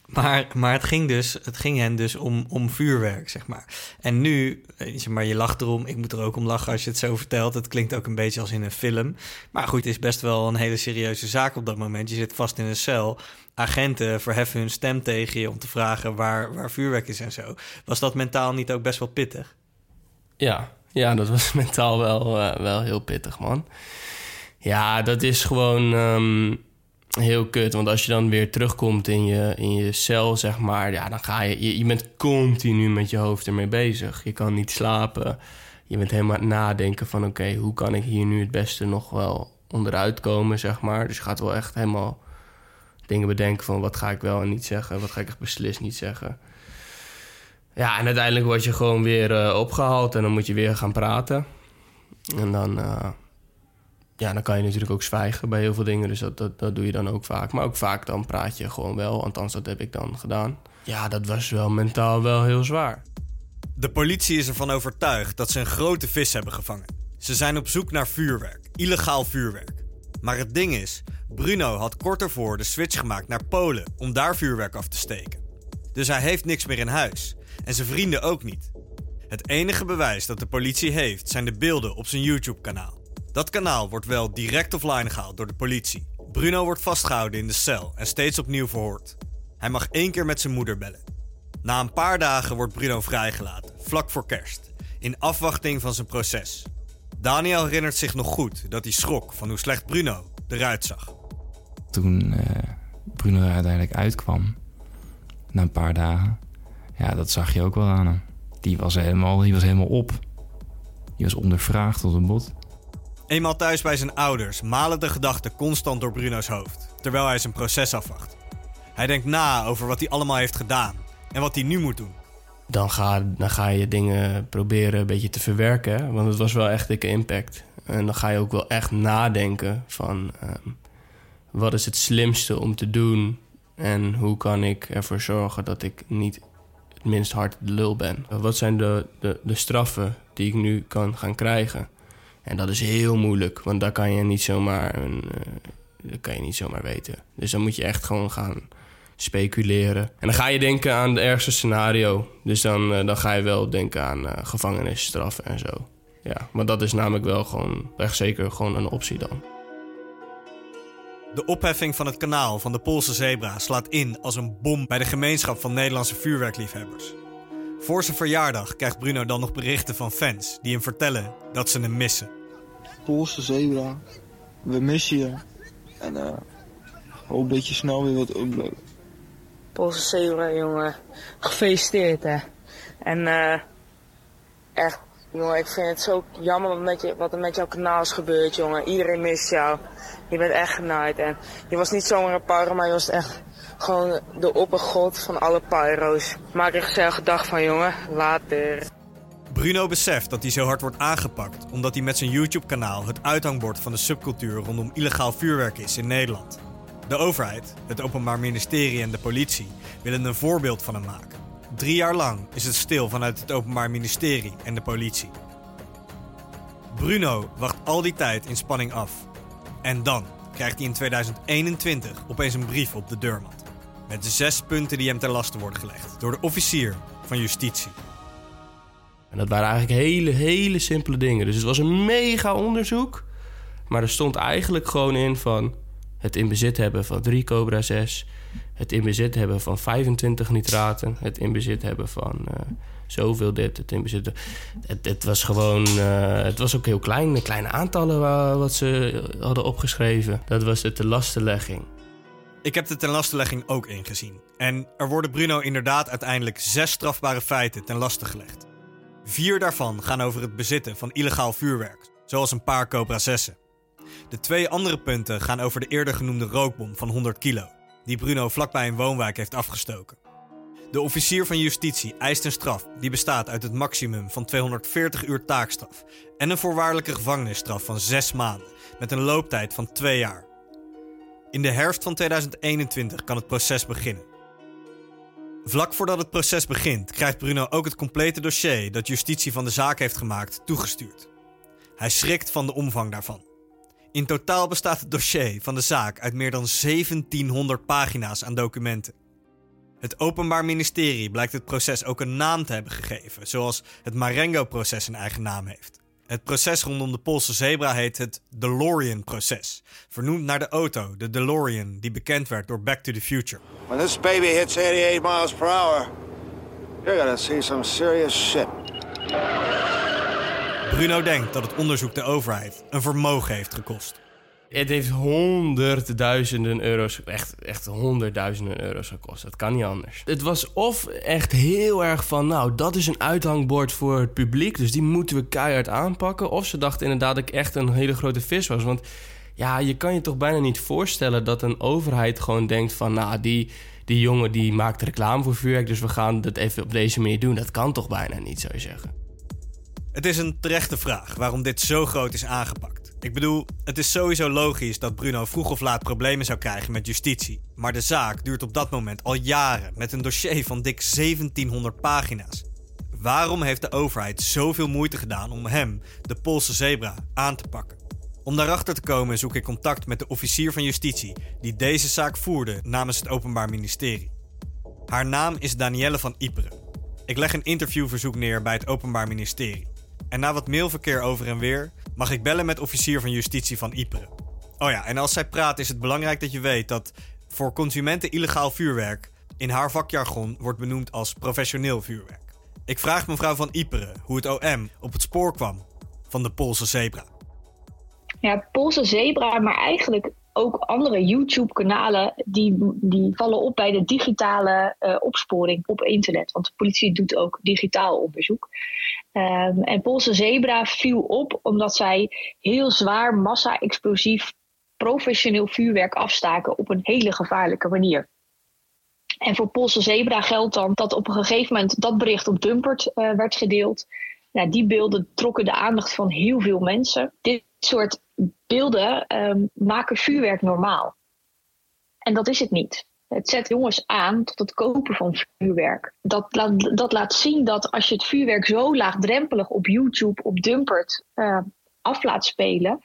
maar, maar het ging dus, het ging hen dus om, om vuurwerk, zeg maar. En nu, zeg maar, je lacht erom. Ik moet er ook om lachen als je het zo vertelt. Het klinkt ook een beetje als in een film. Maar goed, het is best wel een hele serieuze zaak op dat moment. Je zit vast in een cel. Agenten verheffen hun stem tegen je om te vragen waar, waar vuurwerk is en zo. Was dat mentaal niet ook best wel pittig? Ja, ja dat was [laughs] mentaal wel, uh, wel heel pittig, man. Ja, dat is gewoon... Um heel kut. Want als je dan weer terugkomt in je, in je cel, zeg maar, ja, dan ga je, je. Je bent continu met je hoofd ermee bezig. Je kan niet slapen. Je bent helemaal nadenken van: oké, hoe kan ik hier nu het beste nog wel onderuit komen, zeg maar. Dus je gaat wel echt helemaal dingen bedenken van: wat ga ik wel en niet zeggen? Wat ga ik echt beslist niet zeggen? Ja, en uiteindelijk word je gewoon weer uh, opgehaald en dan moet je weer gaan praten. En dan. Uh, ja, dan kan je natuurlijk ook zwijgen bij heel veel dingen. Dus dat, dat, dat doe je dan ook vaak. Maar ook vaak dan praat je gewoon wel. Althans, dat heb ik dan gedaan. Ja, dat was wel mentaal wel heel zwaar. De politie is ervan overtuigd dat ze een grote vis hebben gevangen. Ze zijn op zoek naar vuurwerk, illegaal vuurwerk. Maar het ding is, Bruno had kort ervoor de switch gemaakt naar Polen om daar vuurwerk af te steken. Dus hij heeft niks meer in huis. En zijn vrienden ook niet. Het enige bewijs dat de politie heeft zijn de beelden op zijn YouTube-kanaal. Dat kanaal wordt wel direct offline gehaald door de politie. Bruno wordt vastgehouden in de cel en steeds opnieuw verhoord. Hij mag één keer met zijn moeder bellen. Na een paar dagen wordt Bruno vrijgelaten, vlak voor kerst, in afwachting van zijn proces. Daniel herinnert zich nog goed dat hij schrok van hoe slecht Bruno eruit zag. Toen uh, Bruno er uiteindelijk uitkwam, na een paar dagen, ja, dat zag je ook wel aan hem. Die was helemaal, die was helemaal op. Die was ondervraagd tot een bot. Eenmaal thuis bij zijn ouders malen de gedachten constant door Bruno's hoofd, terwijl hij zijn proces afwacht. Hij denkt na over wat hij allemaal heeft gedaan en wat hij nu moet doen. dan ga, dan ga je dingen proberen een beetje te verwerken. Want het was wel echt dikke impact. En dan ga je ook wel echt nadenken van... ehm, wat is het slimste om te doen... en hoe kan ik ervoor zorgen dat ik niet het minst hard de lul ben. Wat zijn de, de straffen die ik nu kan gaan krijgen? En dat is heel moeilijk, want daar kan je niet zomaar, een, eh, dat kan je niet zomaar weten. Dus dan moet je echt gewoon gaan speculeren. En dan ga je denken aan het ergste scenario. Dus dan, eh, dan ga je wel denken aan eh, gevangenisstraf en zo. Ja, maar dat is namelijk wel gewoon, echt zeker gewoon een optie dan. De opheffing van het kanaal van de Poolse zebra slaat in als een bom bij de gemeenschap van Nederlandse vuurwerkliefhebbers. Voor zijn verjaardag krijgt Bruno dan nog berichten van fans die hem vertellen dat ze hem missen. Poolse zebra, we missen je. En eh hoop dat je snel weer wilt uploaden. Poolse zebra, jongen. Gefeliciteerd, hè. En eh echt, jongen, ik vind het zo jammer wat, met je, wat er met jouw kanaal is gebeurd, jongen. Iedereen mist jou. Je bent echt genaaid. En je was niet zomaar een pyro, maar je was echt gewoon de oppergod van alle pyro's. Maak er een gezellige dag van, jongen. Later. Bruno beseft dat hij zo hard wordt aangepakt omdat hij met zijn YouTube-kanaal het uithangbord van de subcultuur rondom illegaal vuurwerk is in Nederland. De overheid, het Openbaar Ministerie en de politie willen een voorbeeld van hem maken. Drie jaar lang is het stil vanuit het Openbaar Ministerie en de politie. Bruno wacht al die tijd in spanning af. En dan krijgt hij in 2021 opeens een brief op de deurmat. Met zes punten die hem ten laste worden gelegd door de officier van justitie. En dat waren eigenlijk hele, hele simpele dingen. Dus het was een mega onderzoek. Maar er stond eigenlijk gewoon in van... het in bezit hebben van drie Cobra 6... het in bezit hebben van 25 nitraten... het in bezit hebben van eh, zoveel dit, het in bezit... Het, het was gewoon... eh, het was ook heel klein, kleine aantallen wa- wat ze hadden opgeschreven. Dat was de lastenlegging. Ik heb de tenlastelegging ook ingezien. En er worden Bruno inderdaad uiteindelijk zes strafbare feiten ten laste gelegd. Vier daarvan gaan over het bezitten van illegaal vuurwerk, zoals een paar Cobra 6'en. De twee andere punten gaan over de eerder genoemde rookbom van 100 kilo, die Bruno vlakbij een woonwijk heeft afgestoken. De officier van justitie eist een straf die bestaat uit het maximum van 240 uur taakstraf en een voorwaardelijke gevangenisstraf van 6 maanden met een looptijd van 2 jaar. In de herfst van 2021 kan het proces beginnen. Vlak voordat het proces begint, krijgt Bruno ook het complete dossier dat justitie van de zaak heeft gemaakt toegestuurd. Hij schrikt van de omvang daarvan. In totaal bestaat het dossier van de zaak uit meer dan 1700 pagina's aan documenten. Het Openbaar Ministerie blijkt het proces ook een naam te hebben gegeven, zoals het Marengo-proces een eigen naam heeft. Het proces rondom de Poolse zebra heet het DeLorean-proces, vernoemd naar de auto, de DeLorean, die bekend werd door Back to the Future. When this baby hits 88 miles per hour, you're gonna see some serious shit. Bruno denkt dat het onderzoek de overheid een vermogen heeft gekost. Het heeft honderdduizenden euro's, echt, echt honderdduizenden euro's gekost. Dat kan niet anders. Het was of echt heel erg van, nou, dat is een uithangbord voor het publiek, dus die moeten we keihard aanpakken. Of ze dachten inderdaad dat ik echt een hele grote vis was. Want ja, je kan je toch bijna niet voorstellen dat een overheid gewoon denkt van, nou, die, die jongen die maakt reclame voor vuurwerk, dus we gaan dat even op deze manier doen. Dat kan toch bijna niet, zou je zeggen. Het is een terechte vraag waarom dit zo groot is aangepakt. Ik bedoel, het is sowieso logisch dat Bruno vroeg of laat problemen zou krijgen met justitie. Maar de zaak duurt op dat moment al jaren met een dossier van dik 1700 pagina's. Waarom heeft de overheid zoveel moeite gedaan om hem, de Poolse zebra, aan te pakken? Om daarachter te komen zoek ik contact met de officier van justitie die deze zaak voerde namens het Openbaar Ministerie. Haar naam is Danielle van Iperen. Ik leg een interviewverzoek neer bij het Openbaar Ministerie. En na wat mailverkeer over en weer mag ik bellen met officier van justitie van Iperen. Oh ja, en als zij praat is het belangrijk dat je weet dat voor consumenten illegaal vuurwerk in haar vakjargon wordt benoemd als professioneel vuurwerk. Ik vraag mevrouw van Iperen hoe het OM op het spoor kwam van de Poolse zebra. Ja, Poolse zebra, maar eigenlijk ook andere YouTube-kanalen die, die vallen op bij de digitale eh, opsporing op internet. Want de politie doet ook digitaal onderzoek. Ehm, en Poolse zebra viel op omdat zij heel zwaar, massa-explosief, professioneel vuurwerk afstaken op een hele gevaarlijke manier. En voor Poolse Zebra geldt dan dat op een gegeven moment dat bericht op Dumpert eh, werd gedeeld. Nou, die beelden trokken de aandacht van heel veel mensen. Soort beelden ehm, maken vuurwerk normaal. En dat is het niet. Het zet jongens aan tot het kopen van vuurwerk. Dat laat, dat laat zien dat als je het vuurwerk zo laagdrempelig op YouTube, op Dumpert uh, af laat spelen,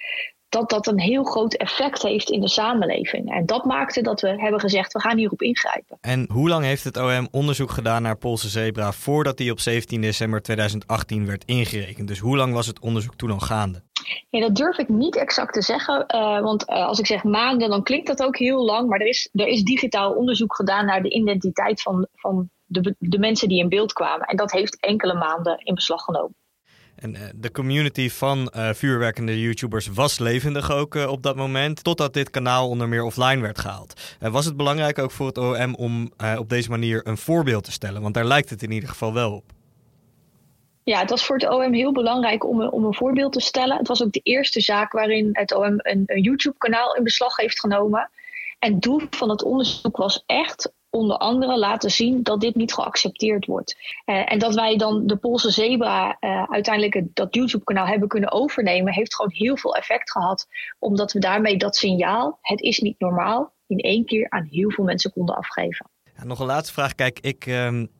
dat dat een heel groot effect heeft in de samenleving. En dat maakte dat we hebben gezegd, we gaan hierop ingrijpen. En hoe lang heeft het OM onderzoek gedaan naar Poolse zebra voordat die op 17 december 2018 werd ingerekend? Dus hoe lang was het onderzoek toen al gaande? Ja, dat durf ik niet exact te zeggen. Uh, want uh, als ik zeg maanden, dan klinkt dat ook heel lang. Maar er is, er is digitaal onderzoek gedaan naar de identiteit van, van de, de mensen die in beeld kwamen. En dat heeft enkele maanden in beslag genomen. En uh, de community van uh, vuurwerkende YouTubers was levendig ook uh, op dat moment, totdat dit kanaal onder meer offline werd gehaald. was het belangrijk ook voor het OM om op deze manier een voorbeeld te stellen? Want daar lijkt het in ieder geval wel op. Ja, het was voor het OM heel belangrijk om, om een voorbeeld te stellen. Het was ook de eerste zaak waarin het OM een, een YouTube-kanaal in beslag heeft genomen. En doel van het onderzoek was echt onder andere laten zien dat dit niet geaccepteerd wordt. Uh, en dat wij dan de Poolse Zebra uh, uiteindelijk dat YouTube-kanaal hebben kunnen overnemen, heeft gewoon heel veel effect gehad. Omdat we daarmee dat signaal, het is niet normaal, in één keer aan heel veel mensen konden afgeven. Ja, nog een laatste vraag. Kijk, ik. Um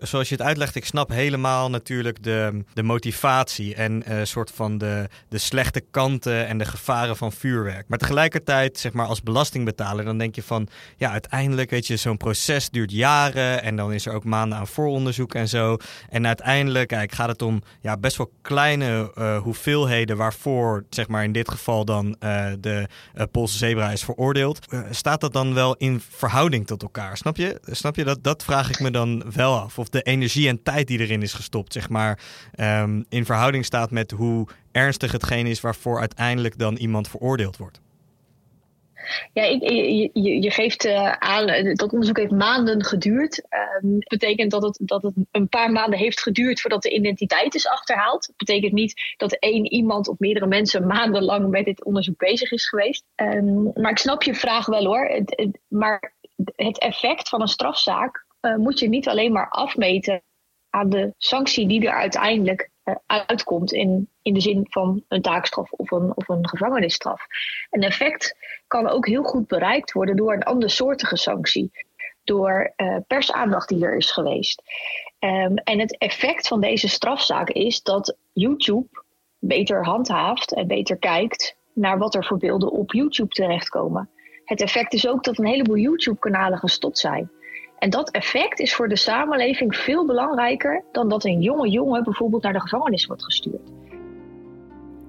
zoals je het uitlegt, ik snap helemaal natuurlijk de, de motivatie en uh, soort van de, de slechte kanten en de gevaren van vuurwerk. Maar tegelijkertijd, zeg maar, als belastingbetaler, dan denk je van, ja, uiteindelijk, weet je, zo'n proces duurt jaren en dan is er ook maanden aan vooronderzoek en zo. En uiteindelijk, kijk, gaat het om ja, best wel kleine hoeveelheden waarvoor, zeg maar, in dit geval dan de Poolse zebra is veroordeeld. staat dat dan wel in verhouding tot elkaar? Snap je? Snap je dat? Dat vraag ik me dan wel af. Of de energie en tijd die erin is gestopt, zeg maar, um, in verhouding staat met hoe ernstig hetgeen is waarvoor uiteindelijk dan iemand veroordeeld wordt. Ja, ik, je, geeft uh, aan, dat onderzoek heeft maanden geduurd. Dat betekent dat het, dat het een paar maanden heeft geduurd voordat de identiteit is achterhaald. Dat betekent niet dat één iemand of meerdere mensen maandenlang met dit onderzoek bezig is geweest. Um, maar ik snap je vraag wel hoor. Maar het effect van een strafzaak uh, moet je niet alleen maar afmeten aan de sanctie die er uiteindelijk uh, uitkomt in, in de zin van een taakstraf of een, of een gevangenisstraf. Een effect kan ook heel goed bereikt worden door een andersoortige sanctie. Door uh, persaandacht die er is geweest. Um, en het effect van deze strafzaak is dat YouTube beter handhaaft en beter kijkt naar wat er voor beelden op YouTube terechtkomen. Het effect is ook dat een heleboel YouTube-kanalen gestopt zijn. En dat effect is voor de samenleving veel belangrijker dan dat een jonge jongen bijvoorbeeld naar de gevangenis wordt gestuurd.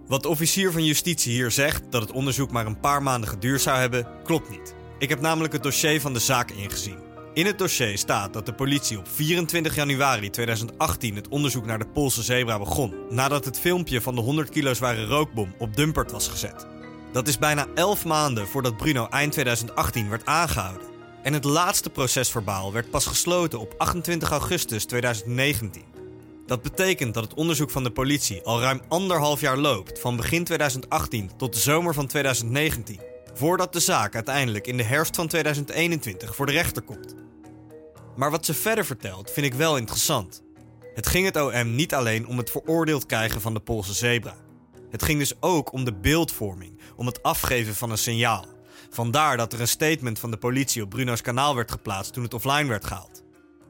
Wat de officier van justitie hier zegt, dat het onderzoek maar een paar maanden geduurd zou hebben, klopt niet. Ik heb namelijk het dossier van de zaak ingezien. In het dossier staat dat de politie op 24 januari 2018 het onderzoek naar de Poolse zebra begon, nadat het filmpje van de 100 kilo zware rookbom op Dumpert was gezet. Dat is bijna 11 maanden voordat Bruno eind 2018 werd aangehouden. En het laatste procesverbaal werd pas gesloten op 28 augustus 2019. Dat betekent dat het onderzoek van de politie al ruim anderhalf jaar loopt, van begin 2018 tot de zomer van 2019, voordat de zaak uiteindelijk in de herfst van 2021 voor de rechter komt. Maar wat ze verder vertelt vind ik wel interessant. Het ging het OM niet alleen om het veroordeeld krijgen van de Poolse zebra. Het ging dus ook om de beeldvorming, om het afgeven van een signaal. Vandaar dat er een statement van de politie op Bruno's kanaal werd geplaatst toen het offline werd gehaald.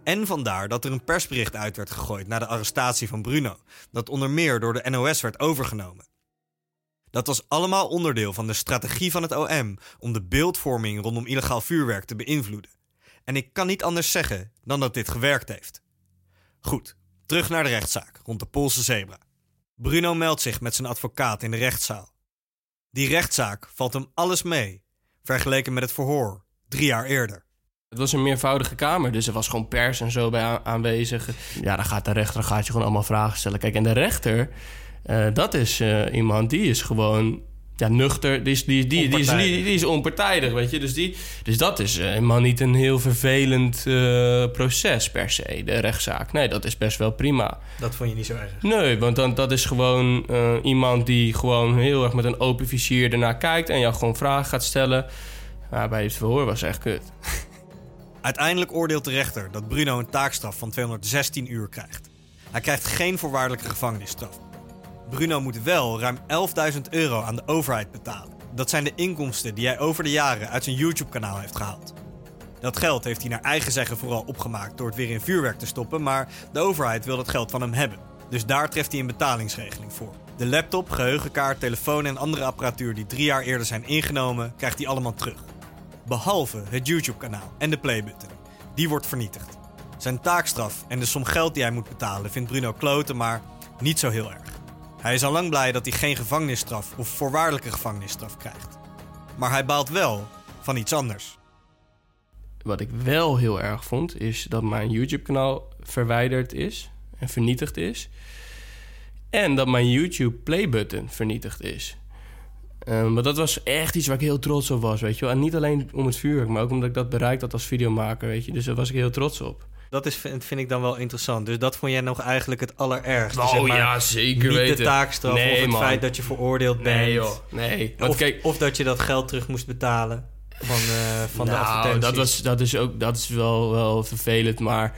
En vandaar dat er een persbericht uit werd gegooid na de arrestatie van Bruno, dat onder meer door de NOS werd overgenomen. Dat was allemaal onderdeel van de strategie van het OM om de beeldvorming rondom illegaal vuurwerk te beïnvloeden. En ik kan niet anders zeggen dan dat dit gewerkt heeft. Goed, terug naar de rechtszaak rond de Poolse zebra. Bruno meldt zich met zijn advocaat in de rechtszaal. Die rechtszaak valt hem alles mee vergeleken met het verhoor drie jaar eerder. Het was een meervoudige kamer, dus er was gewoon pers en zo bij aanwezig. Ja, dan gaat de rechter gaat je gewoon allemaal vragen stellen. Kijk, en de rechter, uh, dat is uh, iemand die is gewoon ja, nuchter, die is, die, die, die, is, die, die, is onpartijdig, weet je. Dus, die, dus dat is helemaal niet een heel vervelend uh, proces per se, de rechtszaak. Nee, dat is best wel prima. Dat vond je niet zo erg? Nee, want dan, dat is gewoon uh, iemand die gewoon heel erg met een open vizier ernaar kijkt... en jou gewoon vragen gaat stellen. Maar bij het verhoor was echt kut. [laughs] Uiteindelijk oordeelt de rechter dat Bruno een taakstraf van 216 uur krijgt. Hij krijgt geen voorwaardelijke gevangenisstraf. Bruno moet wel ruim 11.000 euro aan de overheid betalen. Dat zijn de inkomsten die hij over de jaren uit zijn YouTube-kanaal heeft gehaald. Dat geld heeft hij naar eigen zeggen vooral opgemaakt door het weer in vuurwerk te stoppen, maar de overheid wil dat geld van hem hebben. Dus daar treft hij een betalingsregeling voor. De laptop, geheugenkaart, telefoon en andere apparatuur die drie jaar eerder zijn ingenomen, krijgt hij allemaal terug. Behalve het YouTube-kanaal en de playbutton. Die wordt vernietigd. Zijn taakstraf en de som geld die hij moet betalen vindt Bruno kloten, maar niet zo heel erg. Hij is al lang blij dat hij geen gevangenisstraf of voorwaardelijke gevangenisstraf krijgt. Maar hij baalt wel van iets anders. Wat ik wel heel erg vond, is dat mijn YouTube-kanaal verwijderd is en vernietigd is. En dat mijn YouTube playbutton vernietigd is. Um, maar dat was echt iets waar ik heel trots op was, weet je wel. En niet alleen om het vuurwerk, maar ook omdat ik dat bereikt had als videomaker, weet je. Dus daar was ik heel trots op. Dat is, vind ik dan wel interessant. Dus dat vond jij nog eigenlijk het allerergste. Oh zeg maar, ja, zeker Niet weten. de taakstraf Nee, of het man. feit dat je veroordeeld bent. Nee joh, nee. Want Of, kijk, of dat je dat geld terug moest betalen van, eh, van de nou, advertenties. dat, was, dat is ook dat is wel, wel vervelend, maar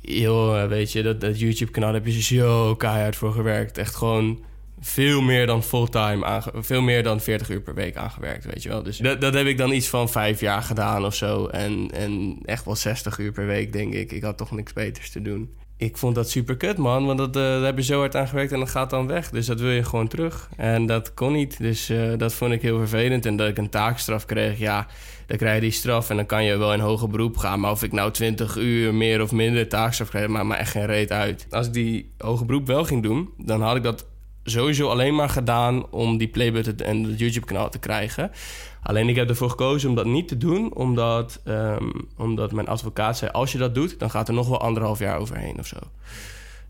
joh, weet je, dat, dat YouTube-kanaal heb je zo keihard voor gewerkt. Echt gewoon veel meer dan fulltime, veel meer dan 40 uur per week aangewerkt, weet je wel. Dus dat, dat heb ik dan iets van vijf jaar gedaan of zo. En, en echt wel 60 uur per week, denk ik. Ik had toch niks beters te doen. Ik vond dat super kut, man. Want dat, eh, daar heb je zo hard aan gewerkt en dat gaat dan weg. Dus dat wil je gewoon terug. En dat kon niet. Dus eh, dat vond ik heel vervelend. En dat ik een taakstraf kreeg, ja, dan krijg je die straf. En dan kan je wel in hoger beroep gaan. Maar of ik nou 20 uur meer of minder taakstraf krijg, maakt me echt geen reet uit. Als ik die hoger beroep wel ging doen, dan had ik dat sowieso alleen maar gedaan om die playbutton en het YouTube-kanaal te krijgen. Alleen ik heb ervoor gekozen om dat niet te doen, omdat, ehm, omdat mijn advocaat zei: als je dat doet, dan gaat er nog wel anderhalf jaar overheen of zo.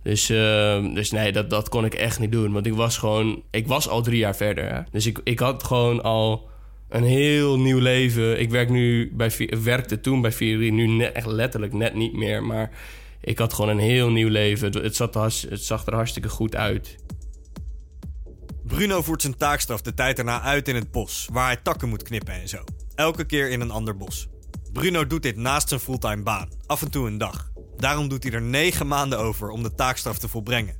Dus, ehm, dus nee, dat, dat kon ik echt niet doen. Want ik was gewoon, ik was al drie jaar verder. Hè? Dus ik, ik had gewoon al een heel nieuw leven. Ik werk nu bij, werkte toen bij 4 nu net, echt letterlijk net niet meer. Maar ik had gewoon een heel nieuw leven. Het, zat, het zag er hartstikke goed uit. Bruno voert zijn taakstraf de tijd erna uit in het bos, waar hij takken moet knippen en zo. Elke keer in een ander bos. Bruno doet dit naast zijn fulltime baan, af en toe een dag. Daarom doet hij er negen maanden over om de taakstraf te volbrengen.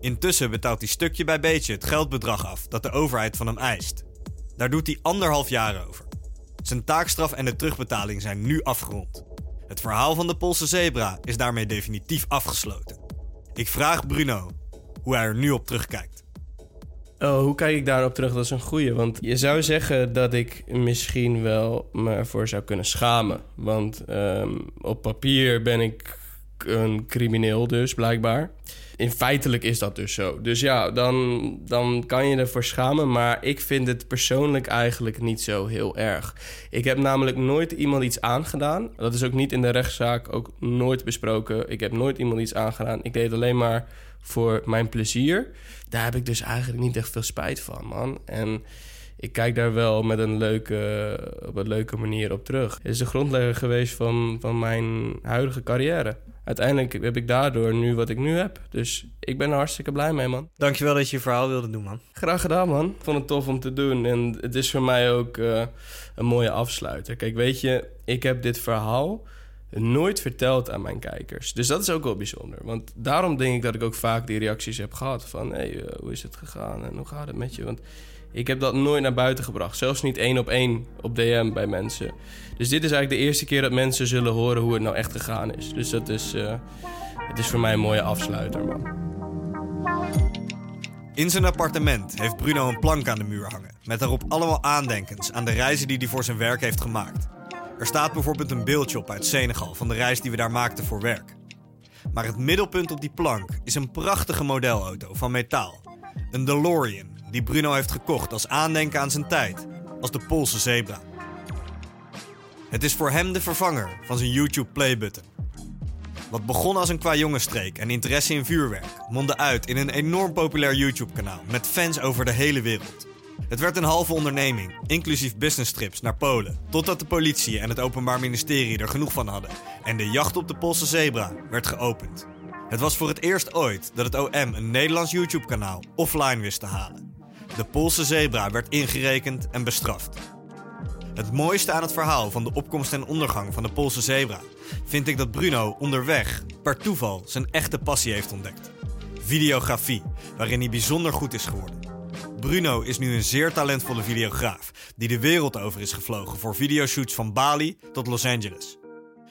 Intussen betaalt hij stukje bij beetje het geldbedrag af dat de overheid van hem eist. Daar doet hij anderhalf jaar over. Zijn taakstraf en de terugbetaling zijn nu afgerond. Het verhaal van de Poolse zebra is daarmee definitief afgesloten. Ik vraag Bruno hoe hij er nu op terugkijkt. Oh, hoe kijk ik daarop terug? Dat is een goeie. Want je zou zeggen dat ik misschien wel me ervoor zou kunnen schamen. Want ehm, op papier ben ik een crimineel dus, blijkbaar. In feitelijk is dat dus zo. Dus ja, dan, dan kan je ervoor schamen. Maar ik vind het persoonlijk eigenlijk niet zo heel erg. Ik heb namelijk nooit iemand iets aangedaan. Dat is ook niet in de rechtszaak ook nooit besproken. Ik heb nooit iemand iets aangedaan. Ik deed alleen maar voor mijn plezier. Daar heb ik dus eigenlijk niet echt veel spijt van, man. En ik kijk daar wel met een leuke, op een leuke manier op terug. Het is de grondlegger geweest van, van mijn huidige carrière. Uiteindelijk heb ik daardoor nu wat ik nu heb. Dus ik ben er hartstikke blij mee, man. Dankjewel dat je je verhaal wilde doen, man. Graag gedaan, man. Ik vond het tof om te doen. En het is voor mij ook eh, een mooie afsluiter. Kijk, weet je, ik heb dit verhaal nooit verteld aan mijn kijkers. Dus dat is ook wel bijzonder. Want daarom denk ik dat ik ook vaak die reacties heb gehad. Van, hé, hey, eh, hoe is het gegaan en hoe gaat het met je? Want ik heb dat nooit naar buiten gebracht. Zelfs niet één op één op DM bij mensen. Dus dit is eigenlijk de eerste keer dat mensen zullen horen hoe het nou echt gegaan is. Dus dat is, eh, het is voor mij een mooie afsluiter, man. In zijn appartement heeft Bruno een plank aan de muur hangen. Met daarop allemaal aandenkens aan de reizen die hij voor zijn werk heeft gemaakt. Er staat bijvoorbeeld een beeldje op uit Senegal van de reis die we daar maakten voor werk. Maar het middelpunt op die plank is een prachtige modelauto van metaal. Een DeLorean die Bruno heeft gekocht als aandenken aan zijn tijd, als de Poolse zebra. Het is voor hem de vervanger van zijn YouTube playbutton. Wat begon als een kwajongensstreek en interesse in vuurwerk, mondde uit in een enorm populair YouTube-kanaal met fans over de hele wereld. Het werd een halve onderneming, inclusief businesstrips naar Polen, totdat de politie en het Openbaar Ministerie er genoeg van hadden en de jacht op de Poolse zebra werd geopend. Het was voor het eerst ooit dat het OM een Nederlands YouTube-kanaal offline wist te halen. De Poolse zebra werd ingerekend en bestraft. Het mooiste aan het verhaal van de opkomst en ondergang van de Poolse zebra vind ik dat Bruno onderweg per toeval zijn echte passie heeft ontdekt. Videografie, waarin hij bijzonder goed is geworden. Bruno is nu een zeer talentvolle videograaf die de wereld over is gevlogen voor videoshoots van Bali tot Los Angeles.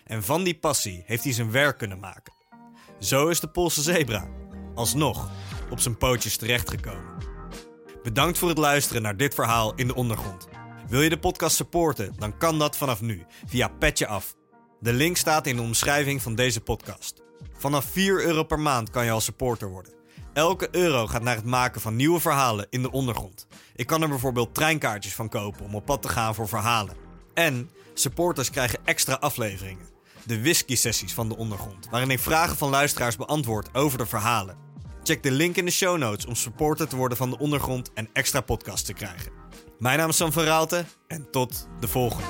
En van die passie heeft hij zijn werk kunnen maken. Zo is de Poolse zebra alsnog op zijn pootjes terechtgekomen. Bedankt voor het luisteren naar dit verhaal in de ondergrond. Wil je de podcast supporten, dan kan dat vanaf nu via Petje Af. De link staat in de omschrijving van deze podcast. Vanaf 4 euro per maand kan je al supporter worden. Elke euro gaat naar het maken van nieuwe verhalen in de ondergrond. Ik kan er bijvoorbeeld treinkaartjes van kopen om op pad te gaan voor verhalen. En supporters krijgen extra afleveringen. De whisky-sessies van de ondergrond, waarin ik vragen van luisteraars beantwoord over de verhalen. Check de link in de show notes om supporter te worden van de ondergrond en extra podcasts te krijgen. Mijn naam is Sam van Raalte en tot de volgende.